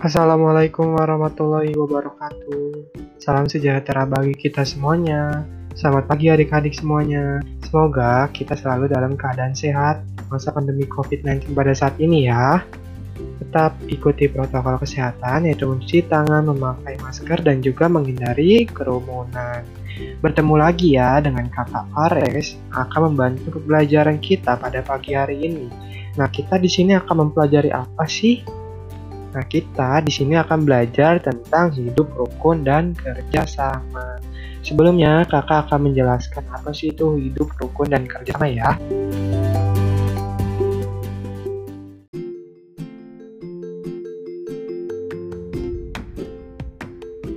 Assalamualaikum warahmatullahi wabarakatuh. Salam sejahtera bagi kita semuanya. Selamat pagi adik-adik semuanya. Semoga kita selalu dalam keadaan sehat masa pandemi COVID-19 pada saat ini ya. Tetap ikuti protokol kesehatan yaitu mencuci tangan, memakai masker, dan juga menghindari kerumunan. Bertemu lagi ya dengan kakak Fares akan membantu pembelajaran kita pada pagi hari ini. Nah, kita di sini akan mempelajari apa sih? Nah, kita di sini akan belajar tentang hidup rukun dan kerja sama. Sebelumnya, kakak akan menjelaskan apa sih itu hidup rukun dan kerja sama ya.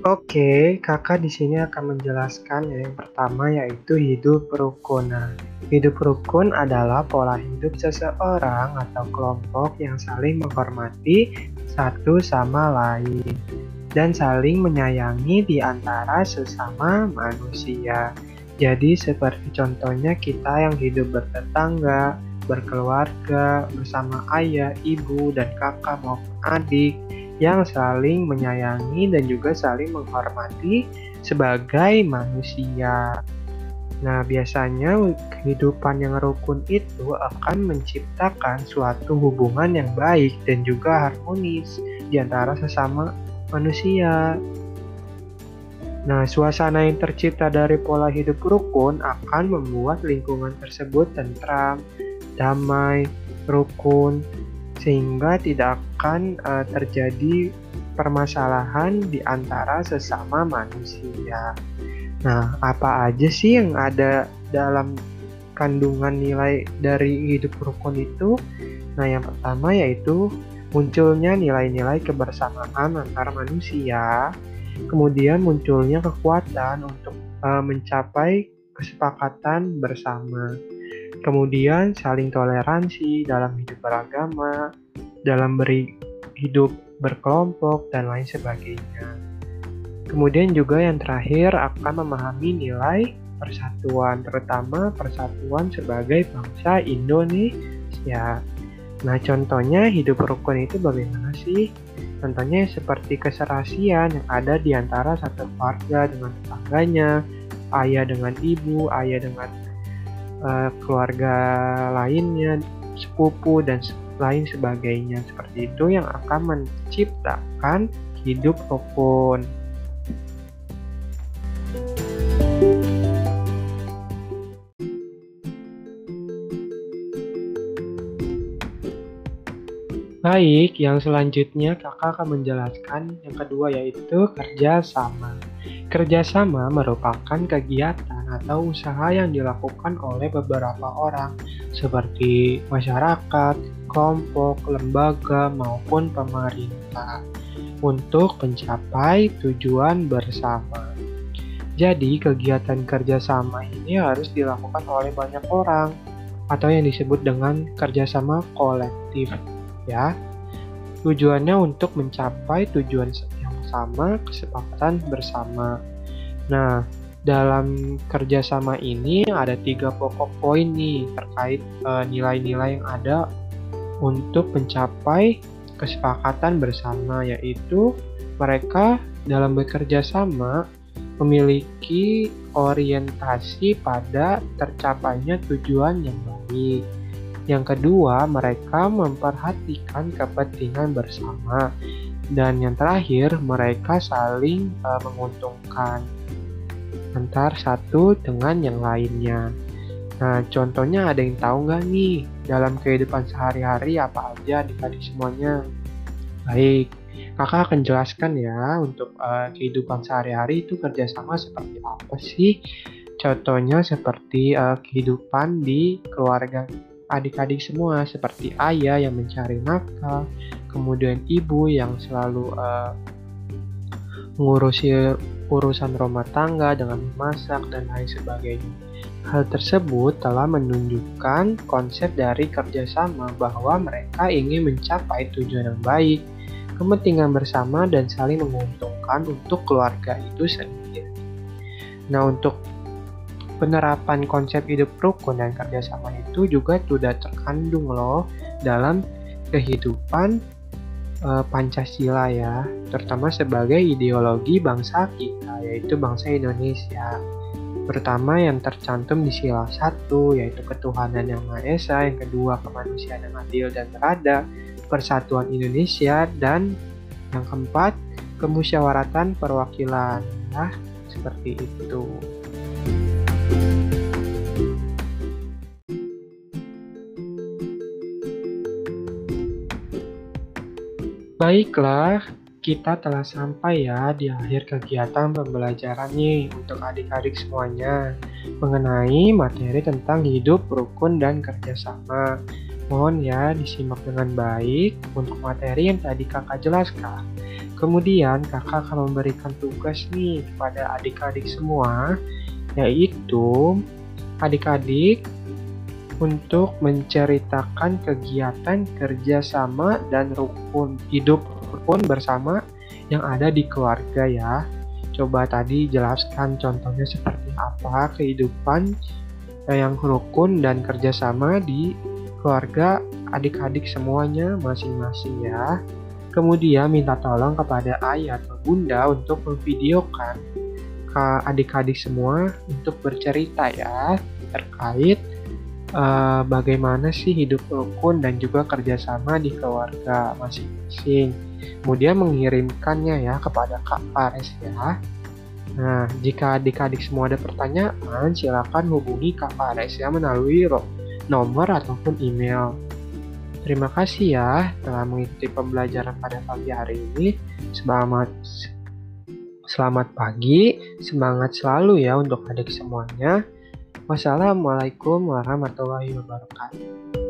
Oke, kakak di sini akan menjelaskan yang pertama yaitu hidup rukun. Nah, hidup rukun adalah pola hidup seseorang atau kelompok yang saling menghormati satu sama lain dan saling menyayangi di antara sesama manusia. Jadi seperti contohnya kita yang hidup bertetangga, berkeluarga, bersama ayah, ibu, dan kakak maupun adik yang saling menyayangi dan juga saling menghormati sebagai manusia. Nah, biasanya kehidupan yang rukun itu akan menciptakan suatu hubungan yang baik dan juga harmonis di antara sesama manusia. Nah, suasana yang tercipta dari pola hidup rukun akan membuat lingkungan tersebut tentram, damai, rukun, sehingga tidak akan uh, terjadi permasalahan di antara sesama manusia. Nah, apa aja sih yang ada dalam kandungan nilai dari hidup rukun itu? Nah, yang pertama yaitu munculnya nilai-nilai kebersamaan antar manusia, kemudian munculnya kekuatan untuk uh, mencapai kesepakatan bersama, kemudian saling toleransi dalam hidup beragama, dalam beri hidup berkelompok, dan lain sebagainya. Kemudian juga yang terakhir akan memahami nilai persatuan, terutama persatuan sebagai bangsa Indonesia. Nah, contohnya hidup rukun itu bagaimana sih? Contohnya seperti keserasian yang ada di antara satu keluarga dengan tetangganya, ayah dengan ibu, ayah dengan uh, keluarga lainnya, sepupu dan lain sebagainya. Seperti itu yang akan menciptakan hidup rukun. Baik, yang selanjutnya kakak akan menjelaskan yang kedua yaitu kerjasama. Kerjasama merupakan kegiatan atau usaha yang dilakukan oleh beberapa orang seperti masyarakat, kelompok, lembaga, maupun pemerintah untuk mencapai tujuan bersama. Jadi, kegiatan kerjasama ini harus dilakukan oleh banyak orang atau yang disebut dengan kerjasama kolektif ya. Tujuannya untuk mencapai tujuan yang sama, kesepakatan bersama. Nah, dalam kerjasama ini ada tiga pokok poin nih terkait eh, nilai-nilai uh, yang ada untuk mencapai kesepakatan bersama yaitu mereka dalam bekerja sama memiliki orientasi pada tercapainya tujuan yang baik yang kedua, mereka memperhatikan kepentingan bersama. Dan yang terakhir, mereka saling uh, menguntungkan antar satu dengan yang lainnya. Nah, contohnya ada yang tahu nggak nih dalam kehidupan sehari-hari apa aja adik-adik semuanya? Baik, kakak akan jelaskan ya untuk uh, kehidupan sehari-hari itu kerjasama seperti apa sih? Contohnya seperti uh, kehidupan di keluarga adik-adik semua seperti ayah yang mencari nafkah, kemudian ibu yang selalu uh, mengurusi urusan rumah tangga dengan memasak dan lain sebagainya. Hal tersebut telah menunjukkan konsep dari kerjasama bahwa mereka ingin mencapai tujuan yang baik, kepentingan bersama, dan saling menguntungkan untuk keluarga itu sendiri. Nah, untuk penerapan konsep hidup rukun dan kerjasama itu juga sudah terkandung loh dalam kehidupan uh, Pancasila ya, terutama sebagai ideologi bangsa kita, yaitu bangsa Indonesia. Pertama yang tercantum di sila satu yaitu ketuhanan yang Maha Esa, yang kedua kemanusiaan yang adil dan berada, persatuan Indonesia, dan yang keempat kemusyawaratan perwakilan. Nah, seperti itu. Baiklah, kita telah sampai ya di akhir kegiatan pembelajaran nih untuk adik-adik semuanya mengenai materi tentang hidup rukun dan kerjasama. Mohon ya disimak dengan baik untuk materi yang tadi kakak jelaskan. Kemudian kakak akan memberikan tugas nih kepada adik-adik semua, yaitu adik-adik untuk menceritakan kegiatan kerjasama dan rukun hidup pun bersama yang ada di keluarga ya. Coba tadi jelaskan contohnya seperti apa kehidupan yang rukun dan kerjasama di keluarga adik-adik semuanya masing-masing ya. Kemudian minta tolong kepada ayah atau bunda untuk memvideokan ke adik-adik semua untuk bercerita ya terkait uh, bagaimana sih hidup rukun dan juga kerjasama di keluarga masing-masing kemudian mengirimkannya ya kepada Kak Fares ya. Nah, jika adik-adik semua ada pertanyaan, silakan hubungi Kak Fares ya melalui nomor ataupun email. Terima kasih ya telah mengikuti pembelajaran pada pagi hari ini. Selamat selamat pagi, semangat selalu ya untuk adik semuanya. Wassalamualaikum warahmatullahi wabarakatuh.